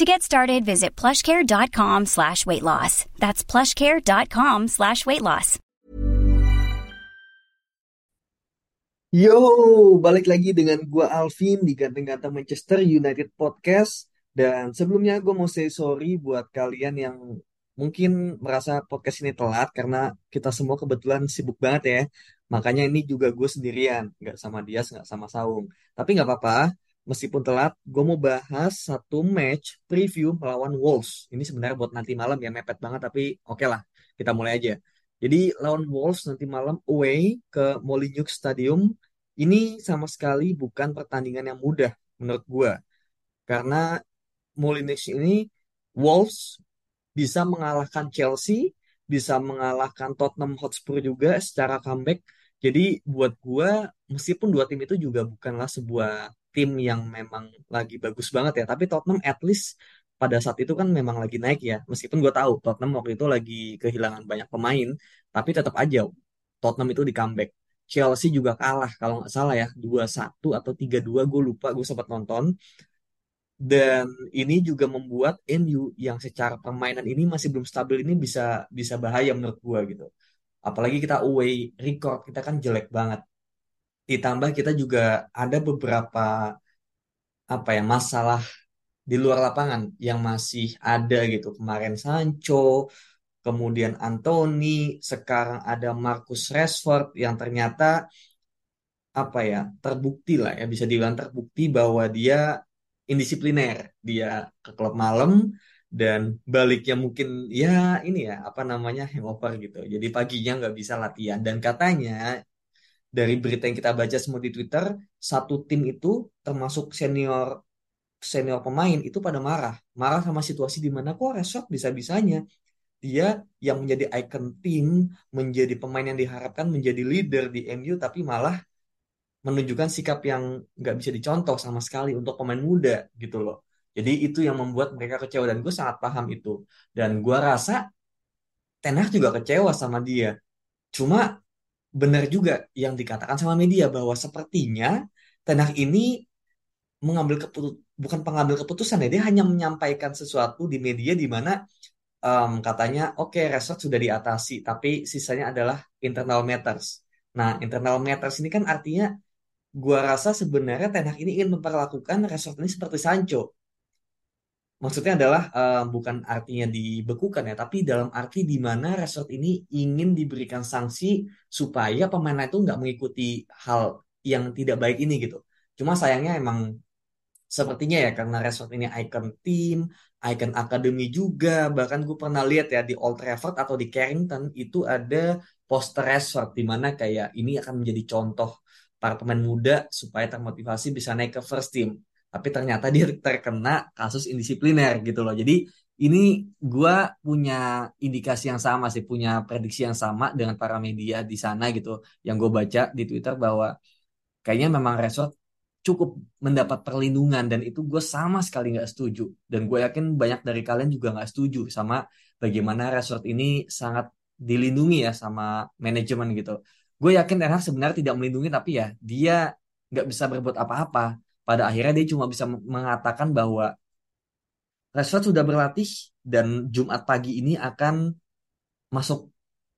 To get started, visit plushcare.com slash weight loss. That's plushcare.com slash weight loss. Yo, balik lagi dengan gua Alvin di Ganteng-Ganteng Manchester United Podcast. Dan sebelumnya gue mau say sorry buat kalian yang mungkin merasa podcast ini telat karena kita semua kebetulan sibuk banget ya. Makanya ini juga gue sendirian, nggak sama Dias, nggak sama Saung. Tapi nggak apa-apa, meskipun telat, gue mau bahas satu match preview melawan Wolves. Ini sebenarnya buat nanti malam ya, mepet banget, tapi oke lah, kita mulai aja. Jadi lawan Wolves nanti malam away ke Molineux Stadium, ini sama sekali bukan pertandingan yang mudah menurut gue. Karena Molineux ini Wolves bisa mengalahkan Chelsea, bisa mengalahkan Tottenham Hotspur juga secara comeback. Jadi buat gua meskipun dua tim itu juga bukanlah sebuah tim yang memang lagi bagus banget ya, tapi Tottenham at least pada saat itu kan memang lagi naik ya. Meskipun gua tahu Tottenham waktu itu lagi kehilangan banyak pemain, tapi tetap aja Tottenham itu di comeback. Chelsea juga kalah kalau nggak salah ya, 2-1 atau 3-2 gue lupa, gue sempat nonton. Dan ini juga membuat MU yang secara permainan ini masih belum stabil ini bisa bisa bahaya menurut gua gitu. Apalagi kita away record kita kan jelek banget. Ditambah kita juga ada beberapa apa ya masalah di luar lapangan yang masih ada gitu. Kemarin Sancho, kemudian Anthony, sekarang ada Marcus Rashford yang ternyata apa ya terbukti lah ya bisa dibilang terbukti bahwa dia indisipliner. Dia ke klub malam dan baliknya mungkin ya ini ya apa namanya hangover gitu. Jadi paginya nggak bisa latihan. Dan katanya dari berita yang kita baca semua di Twitter satu tim itu termasuk senior senior pemain itu pada marah marah sama situasi di mana kok Resort bisa-bisanya dia yang menjadi icon tim menjadi pemain yang diharapkan menjadi leader di MU tapi malah menunjukkan sikap yang nggak bisa dicontoh sama sekali untuk pemain muda gitu loh. Jadi itu yang membuat mereka kecewa dan gue sangat paham itu. Dan gue rasa Ten Hag juga kecewa sama dia. Cuma benar juga yang dikatakan sama media bahwa sepertinya Ten Hag ini mengambil keputusan bukan pengambil keputusan ya dia hanya menyampaikan sesuatu di media di mana um, katanya oke okay, resort sudah diatasi tapi sisanya adalah internal matters. Nah internal matters ini kan artinya gua rasa sebenarnya Ten Hag ini ingin memperlakukan resort ini seperti Sancho. Maksudnya adalah uh, bukan artinya dibekukan ya, tapi dalam arti di mana resort ini ingin diberikan sanksi supaya pemain itu nggak mengikuti hal yang tidak baik ini gitu. Cuma sayangnya emang sepertinya ya karena resort ini icon team, icon akademi juga. Bahkan gue pernah lihat ya di Old Trafford atau di Carrington itu ada poster resort di mana kayak ini akan menjadi contoh para pemain muda supaya termotivasi bisa naik ke first team. Tapi ternyata dia terkena kasus indisipliner gitu loh. Jadi ini gue punya indikasi yang sama sih, punya prediksi yang sama dengan para media di sana gitu. Yang gue baca di Twitter bahwa kayaknya memang Resort cukup mendapat perlindungan dan itu gue sama sekali nggak setuju dan gue yakin banyak dari kalian juga nggak setuju sama bagaimana resort ini sangat dilindungi ya sama manajemen gitu gue yakin Hag sebenarnya tidak melindungi tapi ya dia nggak bisa berbuat apa-apa pada akhirnya dia cuma bisa mengatakan bahwa Rashford sudah berlatih dan Jumat pagi ini akan masuk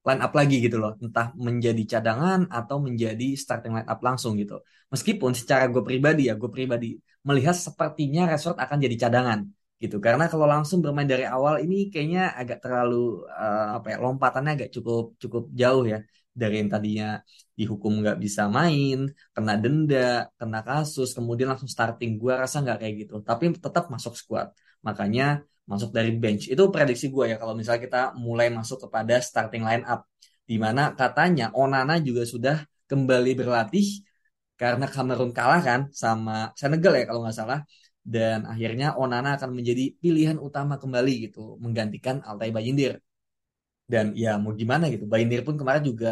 line up lagi gitu loh. Entah menjadi cadangan atau menjadi starting line up langsung gitu. Meskipun secara gue pribadi ya, gue pribadi melihat sepertinya Rashford akan jadi cadangan gitu. Karena kalau langsung bermain dari awal ini kayaknya agak terlalu uh, apa ya lompatannya agak cukup cukup jauh ya dari yang tadinya dihukum nggak bisa main, kena denda, kena kasus, kemudian langsung starting. Gue rasa nggak kayak gitu. Tapi tetap masuk squad. Makanya masuk dari bench. Itu prediksi gue ya kalau misalnya kita mulai masuk kepada starting line up. Di mana katanya Onana juga sudah kembali berlatih karena Kamerun kalah kan sama Senegal ya kalau nggak salah. Dan akhirnya Onana akan menjadi pilihan utama kembali gitu, menggantikan Altai Bayindir. Dan ya mau gimana gitu, Bayindir pun kemarin juga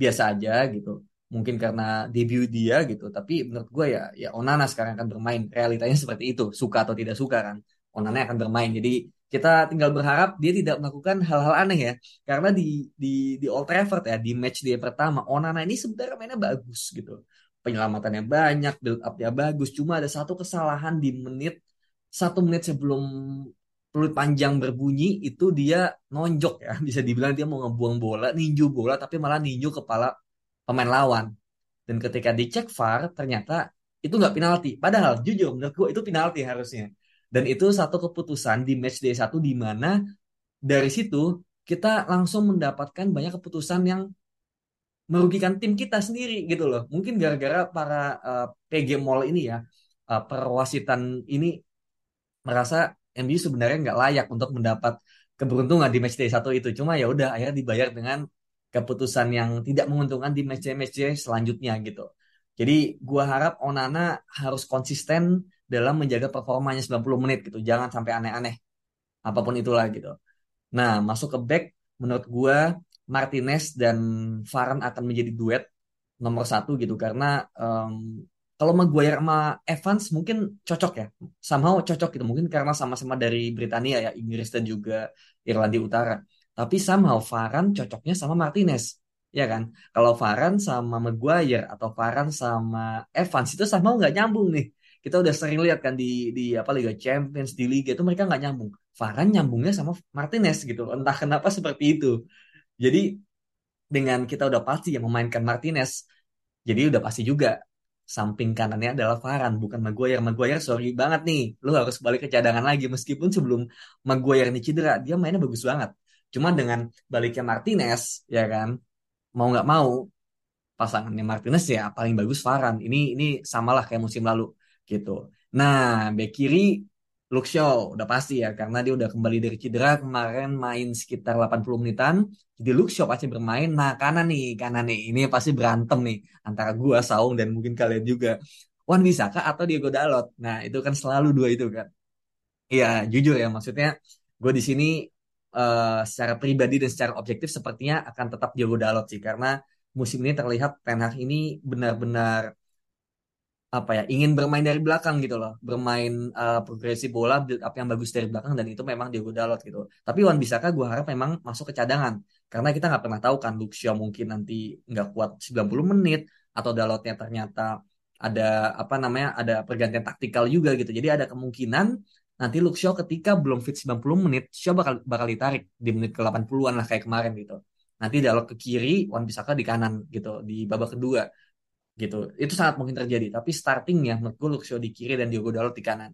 biasa aja gitu. Mungkin karena debut dia gitu, tapi menurut gue ya ya Onana sekarang akan bermain. Realitanya seperti itu, suka atau tidak suka kan. Onana akan bermain. Jadi kita tinggal berharap dia tidak melakukan hal-hal aneh ya. Karena di di di Old Trafford ya di match dia pertama Onana ini sebenarnya mainnya bagus gitu. Penyelamatannya banyak, build up-nya bagus. Cuma ada satu kesalahan di menit satu menit sebelum peluit panjang berbunyi itu dia nonjok ya. Bisa dibilang dia mau ngebuang bola, ninju bola tapi malah ninju kepala pemain lawan. Dan ketika dicek VAR ternyata itu nggak penalti. Padahal jujur menurut gue itu penalti harusnya. Dan itu satu keputusan di match day 1 di mana dari situ kita langsung mendapatkan banyak keputusan yang merugikan tim kita sendiri gitu loh. Mungkin gara-gara para uh, eh, PG Mall ini ya, uh, perwasitan ini merasa MU sebenarnya nggak layak untuk mendapat keberuntungan di match day 1 itu. Cuma ya udah akhirnya dibayar dengan keputusan yang tidak menguntungkan di match day match day selanjutnya gitu. Jadi gua harap Onana harus konsisten dalam menjaga performanya 90 menit gitu. Jangan sampai aneh-aneh. Apa pun itulah gitu. Nah, masuk ke back menurut gua Martinez dan Varane akan menjadi duet nomor satu gitu karena um, kalau Maguire sama Evans mungkin cocok ya, somehow cocok gitu mungkin karena sama-sama dari Britania ya Inggris dan juga Irlandia Utara. Tapi somehow Varane cocoknya sama Martinez, ya kan? Kalau Varane sama Maguire atau Varane sama Evans itu somehow nggak nyambung nih kita udah sering lihat kan di di apa Liga Champions di Liga itu mereka nggak nyambung. Varane nyambungnya sama Martinez gitu. Entah kenapa seperti itu. Jadi dengan kita udah pasti yang memainkan Martinez, jadi udah pasti juga samping kanannya adalah Varane bukan Maguire. Maguire sorry banget nih, lu harus balik ke cadangan lagi meskipun sebelum Maguire ini cedera dia mainnya bagus banget. Cuma dengan baliknya Martinez ya kan, mau nggak mau pasangannya Martinez ya paling bagus Varane. Ini ini samalah kayak musim lalu gitu. Nah, bek kiri Luke Shaw udah pasti ya karena dia udah kembali dari cedera kemarin main sekitar 80 menitan. Jadi Luke Shaw pasti bermain. Nah, kanan nih, kanan nih ini pasti berantem nih antara gua Saung dan mungkin kalian juga. Wan Bisaka atau Diego Dalot. Nah, itu kan selalu dua itu kan. Iya, jujur ya maksudnya gue di sini uh, secara pribadi dan secara objektif sepertinya akan tetap Diego Dalot sih karena musim ini terlihat Ten Hag ini benar-benar apa ya ingin bermain dari belakang gitu loh. Bermain uh, progresi bola build up yang bagus dari belakang dan itu memang Diego Dalot gitu. Tapi Wan Bisaka gue harap memang masuk ke cadangan. Karena kita nggak pernah tahu kan Luxio mungkin nanti nggak kuat 90 menit atau Dalotnya ternyata ada apa namanya ada pergantian taktikal juga gitu. Jadi ada kemungkinan nanti Luxio ketika belum fit 90 menit Shaw bakal bakal ditarik di menit ke 80-an lah kayak kemarin gitu. Nanti Dalot ke kiri Wan Bisaka di kanan gitu di babak kedua gitu. Itu sangat mungkin terjadi. Tapi startingnya menurut gue Luxio di kiri dan Diogo Dalot di kanan.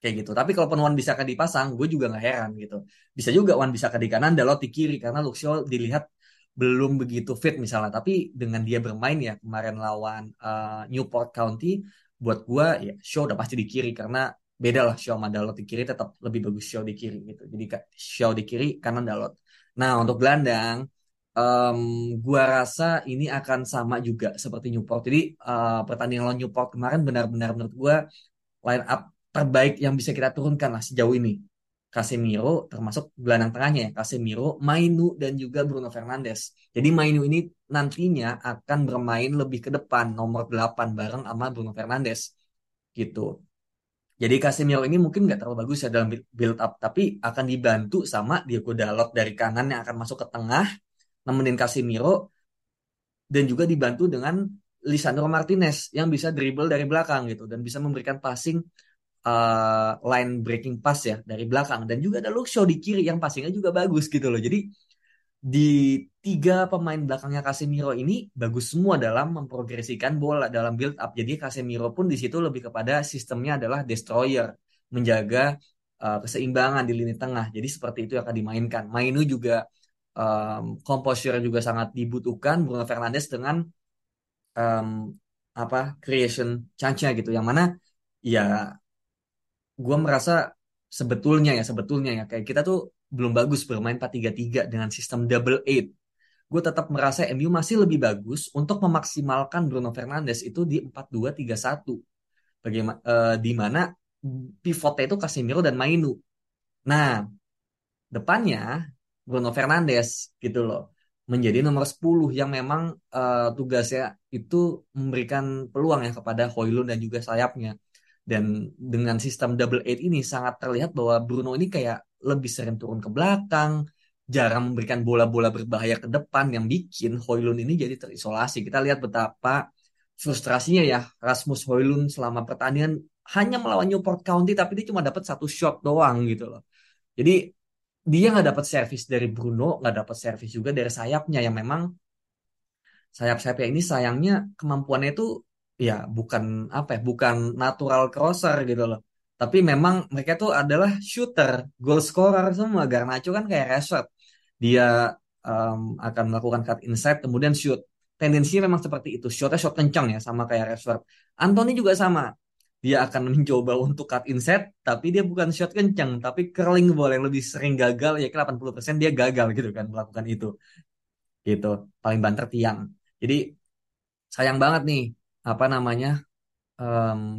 Kayak gitu. Tapi kalau Wan bisa dipasang, gue juga nggak heran gitu. Bisa juga Wan bisa di kanan, Dalot di kiri karena Luxio dilihat belum begitu fit misalnya. Tapi dengan dia bermain ya kemarin lawan uh, Newport County, buat gue ya show udah pasti di kiri karena beda lah show sama Dalot di kiri tetap lebih bagus show di kiri gitu. Jadi show di kiri kanan Dalot. Nah untuk gelandang um, gua rasa ini akan sama juga seperti Newport. Jadi uh, pertandingan lawan Newport kemarin benar-benar menurut gua line up terbaik yang bisa kita turunkan lah sejauh ini. Casemiro termasuk gelandang tengahnya ya Casemiro, Mainu dan juga Bruno Fernandes. Jadi Mainu ini nantinya akan bermain lebih ke depan nomor 8 bareng sama Bruno Fernandes gitu. Jadi Casemiro ini mungkin nggak terlalu bagus ya dalam build up, tapi akan dibantu sama Diego Dalot dari kanan yang akan masuk ke tengah, nemenin Casemiro, dan juga dibantu dengan Lisandro Martinez yang bisa dribble dari belakang gitu dan bisa memberikan passing uh, line breaking pass ya dari belakang dan juga ada Shaw di kiri yang passingnya juga bagus gitu loh. Jadi di tiga pemain belakangnya Casemiro ini bagus semua dalam memprogresikan bola dalam build up. Jadi Casemiro pun di situ lebih kepada sistemnya adalah destroyer, menjaga uh, keseimbangan di lini tengah. Jadi seperti itu yang akan dimainkan. Mainu juga um, composure juga sangat dibutuhkan. Bruno Fernandes dengan um, apa creation chance-nya gitu. Yang mana ya gue merasa sebetulnya ya sebetulnya ya kayak kita tuh belum bagus bermain 4-3-3 dengan sistem double eight. Gue tetap merasa MU masih lebih bagus untuk memaksimalkan Bruno Fernandes itu di 4-2-3-1. Bagaimana uh, di mana pivotnya itu Casemiro dan Mainu. Nah, depannya Bruno Fernandes gitu loh menjadi nomor 10 yang memang uh, tugasnya itu memberikan peluang ya kepada Hoylund dan juga sayapnya. Dan dengan sistem double eight ini sangat terlihat bahwa Bruno ini kayak lebih sering turun ke belakang, jarang memberikan bola-bola berbahaya ke depan yang bikin Hoylund ini jadi terisolasi. Kita lihat betapa frustrasinya ya Rasmus Hoylund selama pertandingan hanya melawan Newport County tapi dia cuma dapat satu shot doang gitu loh. Jadi dia nggak dapat servis dari Bruno, nggak dapat servis juga dari sayapnya yang memang sayap-sayapnya ini sayangnya kemampuannya itu ya bukan apa ya, bukan natural crosser gitu loh. Tapi memang mereka tuh adalah shooter, goal scorer semua. Garnacho kan kayak Rashford. Dia um, akan melakukan cut inside kemudian shoot. Tendensinya memang seperti itu. Shotnya shot kencang ya sama kayak Rashford. Anthony juga sama dia akan mencoba untuk cut inside tapi dia bukan shot kencang tapi curling ball yang lebih sering gagal ya ke 80% dia gagal gitu kan melakukan itu. Gitu paling banter tiang. Jadi sayang banget nih apa namanya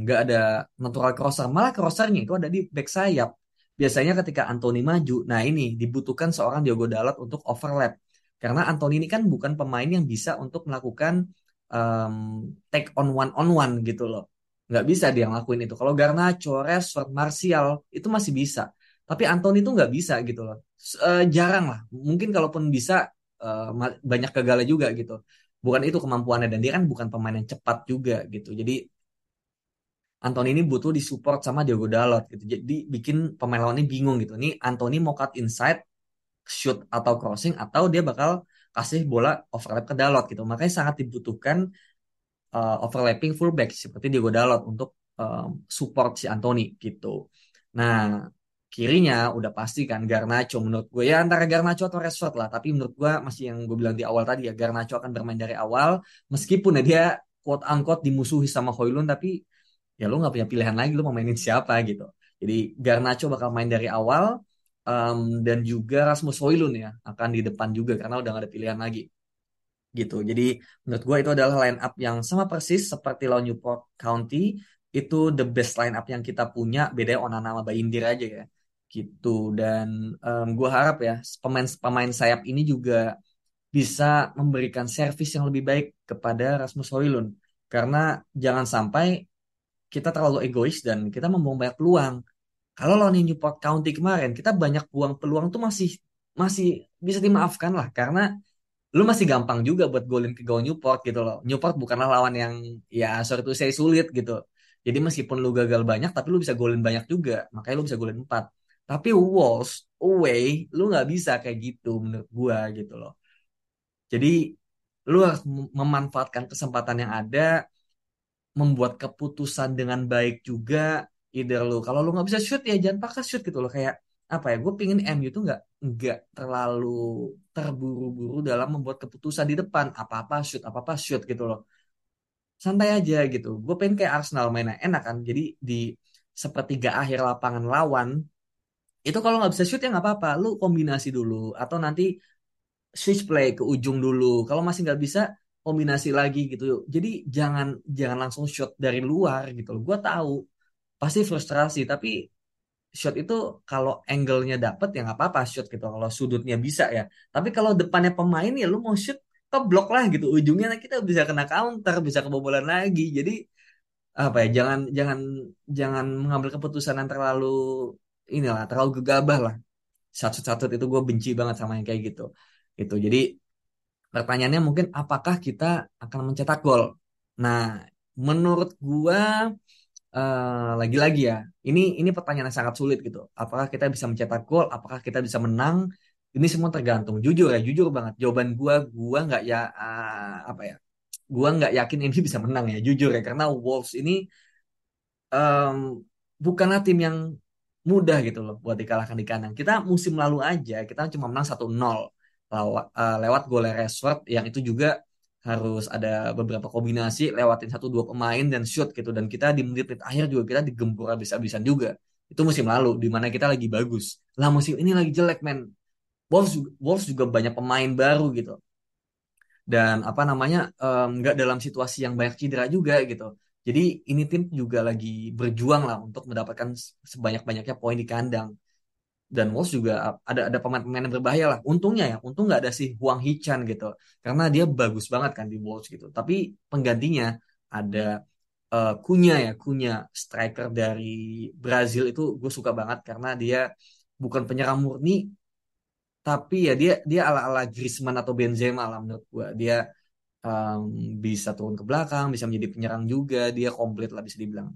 nggak um, ada natural crosser. Malah crossernya itu ada di back sayap. Biasanya ketika Anthony maju nah ini dibutuhkan seorang Diogo Dalot untuk overlap. Karena Anthony ini kan bukan pemain yang bisa untuk melakukan um, take on one on one gitu loh nggak bisa dia ngelakuin itu. Kalau Garnacho, Rashford, Martial itu masih bisa. Tapi Anthony itu nggak bisa gitu loh. Uh, jarang lah. Mungkin kalaupun bisa uh, banyak gagalnya juga gitu. Bukan itu kemampuannya dan dia kan bukan pemain yang cepat juga gitu. Jadi Anthony ini butuh disupport sama Diogo Dalot gitu. Jadi bikin pemain lawan ini bingung gitu. Ini Anthony mau cut inside, shoot atau crossing atau dia bakal kasih bola overlap ke Dalot gitu. Makanya sangat dibutuhkan uh, overlapping fullback seperti Diego Dalot untuk um, support si Anthony gitu. Nah, kirinya udah pasti kan Garnacho. Menurut gue ya antara Garnacho atau Rashford lah. Tapi menurut gue masih yang gue bilang di awal tadi ya Garnacho akan bermain dari awal. Meskipun ya dia quote unquote dimusuhi sama Hoylund tapi ya lu nggak punya pilihan lagi lu mau mainin siapa gitu. Jadi Garnacho bakal main dari awal um, dan juga Rasmus Hoylund ya akan di depan juga karena udah gak ada pilihan lagi gitu. Jadi menurut gue itu adalah line up yang sama persis seperti lawan Newport County. Itu the best line up yang kita punya. Beda Onana sama Bayindir aja ya. Gitu. Dan um, gue harap ya pemain pemain sayap ini juga bisa memberikan servis yang lebih baik kepada Rasmus Hoylund. Karena jangan sampai kita terlalu egois dan kita membuang banyak peluang. Kalau lawan Newport County kemarin, kita banyak buang peluang tuh masih masih bisa dimaafkan lah karena lu masih gampang juga buat golin ke gawang Newport gitu loh. Newport bukanlah lawan yang ya sorry itu saya sulit gitu. Jadi meskipun lu gagal banyak tapi lu bisa golin banyak juga. Makanya lu bisa golin 4. Tapi Wolves away lu nggak bisa kayak gitu menurut gua gitu loh. Jadi lu harus memanfaatkan kesempatan yang ada membuat keputusan dengan baik juga either lu kalau lu nggak bisa shoot ya jangan pakai shoot gitu loh kayak apa ya gue pingin MU tuh nggak nggak terlalu terburu-buru dalam membuat keputusan di depan. Apa-apa shoot apa-apa shoot gitu loh. Santai aja gitu. Gue pengen kayak Arsenal mainnya enak kan. Jadi di sepertiga akhir lapangan lawan itu kalau nggak bisa shoot ya nggak apa-apa. Lu kombinasi dulu atau nanti switch play ke ujung dulu. Kalau masih nggak bisa kombinasi lagi gitu. Jadi jangan jangan langsung shot dari luar gitu gue tahu pasti frustrasi. Tapi shot itu kalau angle-nya dapet ya nggak apa-apa shot gitu kalau sudutnya bisa ya. Tapi kalau depannya pemain ya lu mau shoot ke blok lah gitu. Ujungnya kita bisa kena counter bisa kebobolan lagi. Jadi apa ya jangan jangan jangan mengambil keputusan yang terlalu inilah terlalu gegabah lah. Satu-satu itu gue benci banget sama yang kayak gitu. Itu jadi pertanyaannya mungkin apakah kita akan mencetak gol? Nah menurut gue uh, lagi-lagi ya ini ini pertanyaan yang sangat sulit gitu. Apakah kita bisa mencetak gol? Apakah kita bisa menang? Ini semua tergantung. Jujur ya jujur banget. Jawaban gue gue nggak ya uh, apa ya gue nggak yakin ini bisa menang ya jujur ya. Karena Wolves ini um, bukanlah tim yang mudah gitu loh buat dikalahkan di kandang. Kita musim lalu aja kita cuma menang 1-0 lewat, uh, lewat gol Rashford yang itu juga harus ada beberapa kombinasi lewatin satu dua pemain dan shoot gitu. Dan kita di menit-menit akhir juga kita digempur habis-habisan juga. Itu musim lalu di mana kita lagi bagus. Lah musim ini lagi jelek men. Wolves Wolves juga banyak pemain baru gitu. Dan apa namanya nggak um, dalam situasi yang banyak cedera juga gitu. Jadi ini tim juga lagi berjuang lah untuk mendapatkan sebanyak-banyaknya poin di kandang dan Wolves juga ada ada pemain-pemain yang berbahaya lah. Untungnya ya, untung nggak ada si Huang Hichan gitu, karena dia bagus banget kan di Wolves gitu. Tapi penggantinya ada uh, Kunya ya, Kunya striker dari Brazil itu gue suka banget karena dia bukan penyerang murni, tapi ya dia dia ala-ala Griezmann atau Benzema lah menurut gue. Dia um, bisa turun ke belakang, bisa menjadi penyerang juga, dia komplit lah bisa dibilang.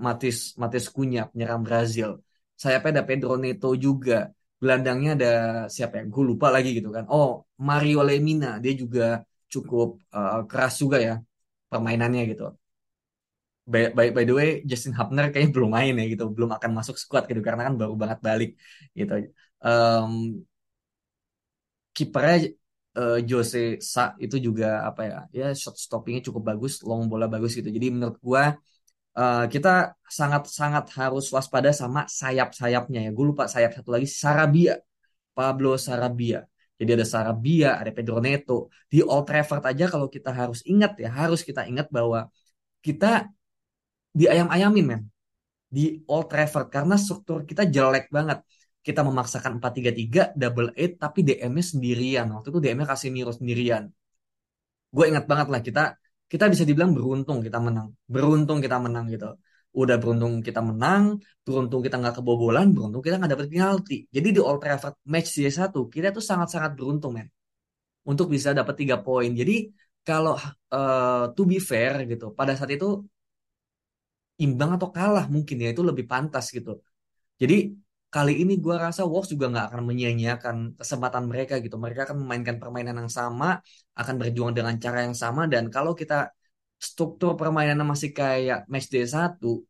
Matis Matis Kunya penyerang Brazil sayapnya ada Pedro Neto juga. Gelandangnya ada siapa ya? Gue lupa lagi gitu kan. Oh Mario Lemina. Dia juga cukup uh, keras juga ya permainannya gitu. By, by, by the way Justin Hubner kayaknya belum main ya gitu. Belum akan masuk squad gitu karena kan baru banget balik gitu. Um, kipernya uh, Jose Sa itu juga apa ya? Ya shot stoppingnya cukup bagus long bola bagus gitu. Jadi menurut gue uh, kita sangat-sangat harus waspada sama sayap-sayapnya ya. Gue lupa sayap satu lagi Sarabia, Pablo Sarabia. Jadi ada Sarabia, ada Pedro Neto. Di Old Trafford aja kalau kita harus ingat ya, harus kita ingat bahwa kita di ayam-ayamin men. Di Old Trafford karena struktur kita jelek banget. Kita memaksakan 4-3-3, double eight, tapi DM-nya sendirian. Waktu itu DM-nya Casemiro sendirian. Gue ingat banget lah, kita kita bisa dibilang beruntung kita menang. Beruntung kita menang gitu. Udah beruntung kita menang, beruntung kita nggak kebobolan, beruntung kita nggak dapet penalti. Jadi di Old Trafford match C1 kita tuh sangat-sangat beruntung men. Untuk bisa dapat tiga poin. Jadi kalau uh, to be fair gitu, pada saat itu imbang atau kalah mungkin ya itu lebih pantas gitu. Jadi kali ini gue rasa Wolves juga nggak akan menyia-nyiakan kesempatan mereka gitu. Mereka akan memainkan permainan yang sama, akan berjuang dengan cara yang sama. Dan kalau kita struktur permainannya masih kayak match day 1,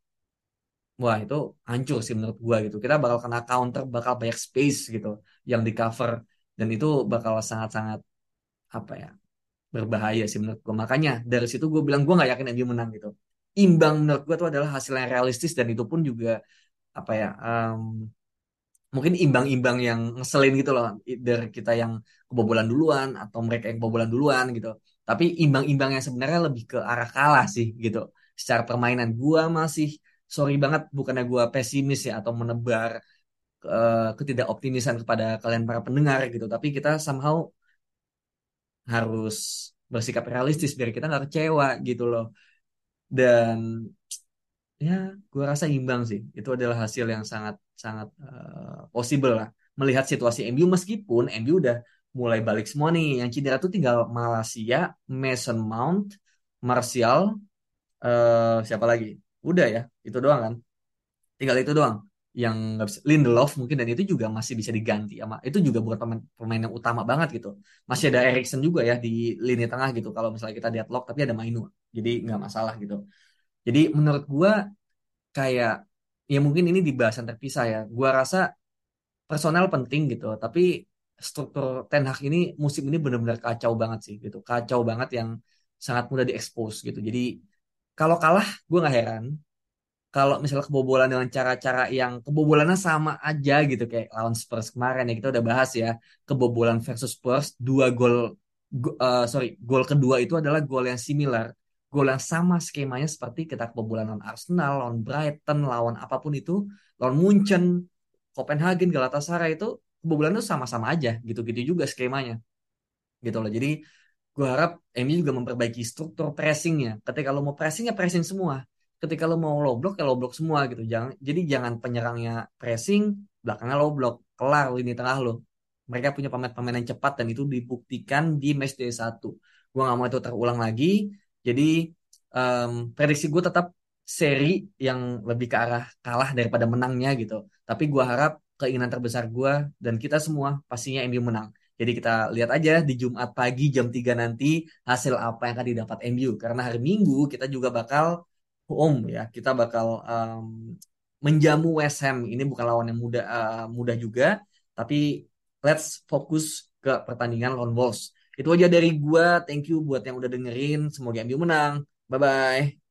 wah itu hancur sih menurut gue gitu. Kita bakal kena counter, bakal banyak space gitu yang di cover. Dan itu bakal sangat-sangat apa ya berbahaya sih menurut gue. Makanya dari situ gue bilang gue nggak yakin MU menang gitu. Imbang menurut gue itu adalah hasil yang realistis dan itu pun juga apa ya um, mungkin imbang-imbang yang ngeselin gitu loh. Dari kita yang kebobolan duluan atau mereka yang kebobolan duluan gitu. Tapi imbang-imbang yang sebenarnya lebih ke arah kalah sih gitu. Secara permainan. Gua masih sorry banget bukannya gua pesimis ya atau menebar uh, ketidakoptimisan kepada kalian para pendengar gitu. Tapi kita somehow harus bersikap realistis biar kita nggak kecewa gitu loh. Dan ya gue rasa imbang sih. Itu adalah hasil yang sangat sangat uh, possible lah. Melihat situasi MU meskipun MU udah mulai balik semua nih. Yang cedera tuh tinggal Malaysia Mason Mount Martial uh, siapa lagi? Udah ya itu doang kan? Tinggal itu doang. Yang nggak bisa Lindelof mungkin dan itu juga masih bisa diganti sama itu juga bukan pemain pemain yang utama banget gitu. Masih ada Erikson juga ya di lini tengah gitu kalau misalnya kita deadlock tapi ada Mainu. Jadi nggak masalah gitu jadi menurut gue kayak ya mungkin ini di bahasan terpisah ya. Gue rasa personal penting gitu, tapi struktur Ten Hag ini musim ini benar-benar kacau banget sih gitu. Kacau banget yang sangat mudah diekspos gitu. Jadi kalau kalah gue nggak heran. Kalau misalnya kebobolan dengan cara-cara yang kebobolannya sama aja gitu kayak lawan Spurs kemarin ya kita udah bahas ya kebobolan versus Spurs dua gol uh, sorry gol kedua itu adalah gol yang similar gol yang sama skemanya seperti kita kebobolan lawan Arsenal, lawan Brighton, lawan apa pun itu, lawan Munchen, Copenhagen, Galatasaray itu kebobolan itu sama-sama aja, gitu-gitu juga skemanya. Gitu loh. Jadi gue harap MU juga memperbaiki struktur pressingnya. Ketika lo mau pressing ya pressing semua. Ketika lo mau low block ya low block semua gitu. Jangan jadi jangan penyerangnya pressing, belakangnya low block, kelar ini tengah lo. Mereka punya pemain-pemain yang cepat dan itu dibuktikan di match day 1. Gue gak mau itu terulang lagi. Jadi um, prediksi gue tetap seri yang lebih ke arah kalah daripada menangnya gitu. Tapi gue harap keinginan terbesar gue dan kita semua pastinya MU menang. Jadi kita lihat aja di Jumat pagi jam 3 nanti hasil apa yang akan didapat MU. Karena hari Minggu kita juga bakal home ya. Kita bakal um, menjamu West Ham. Ini bukan lawan yang mudah uh, mudah juga, tapi let's fokus ke pertandingan lawan Wolves. Itu aja dari gua. Thank you buat yang udah dengerin. Semoga MU menang. Bye bye.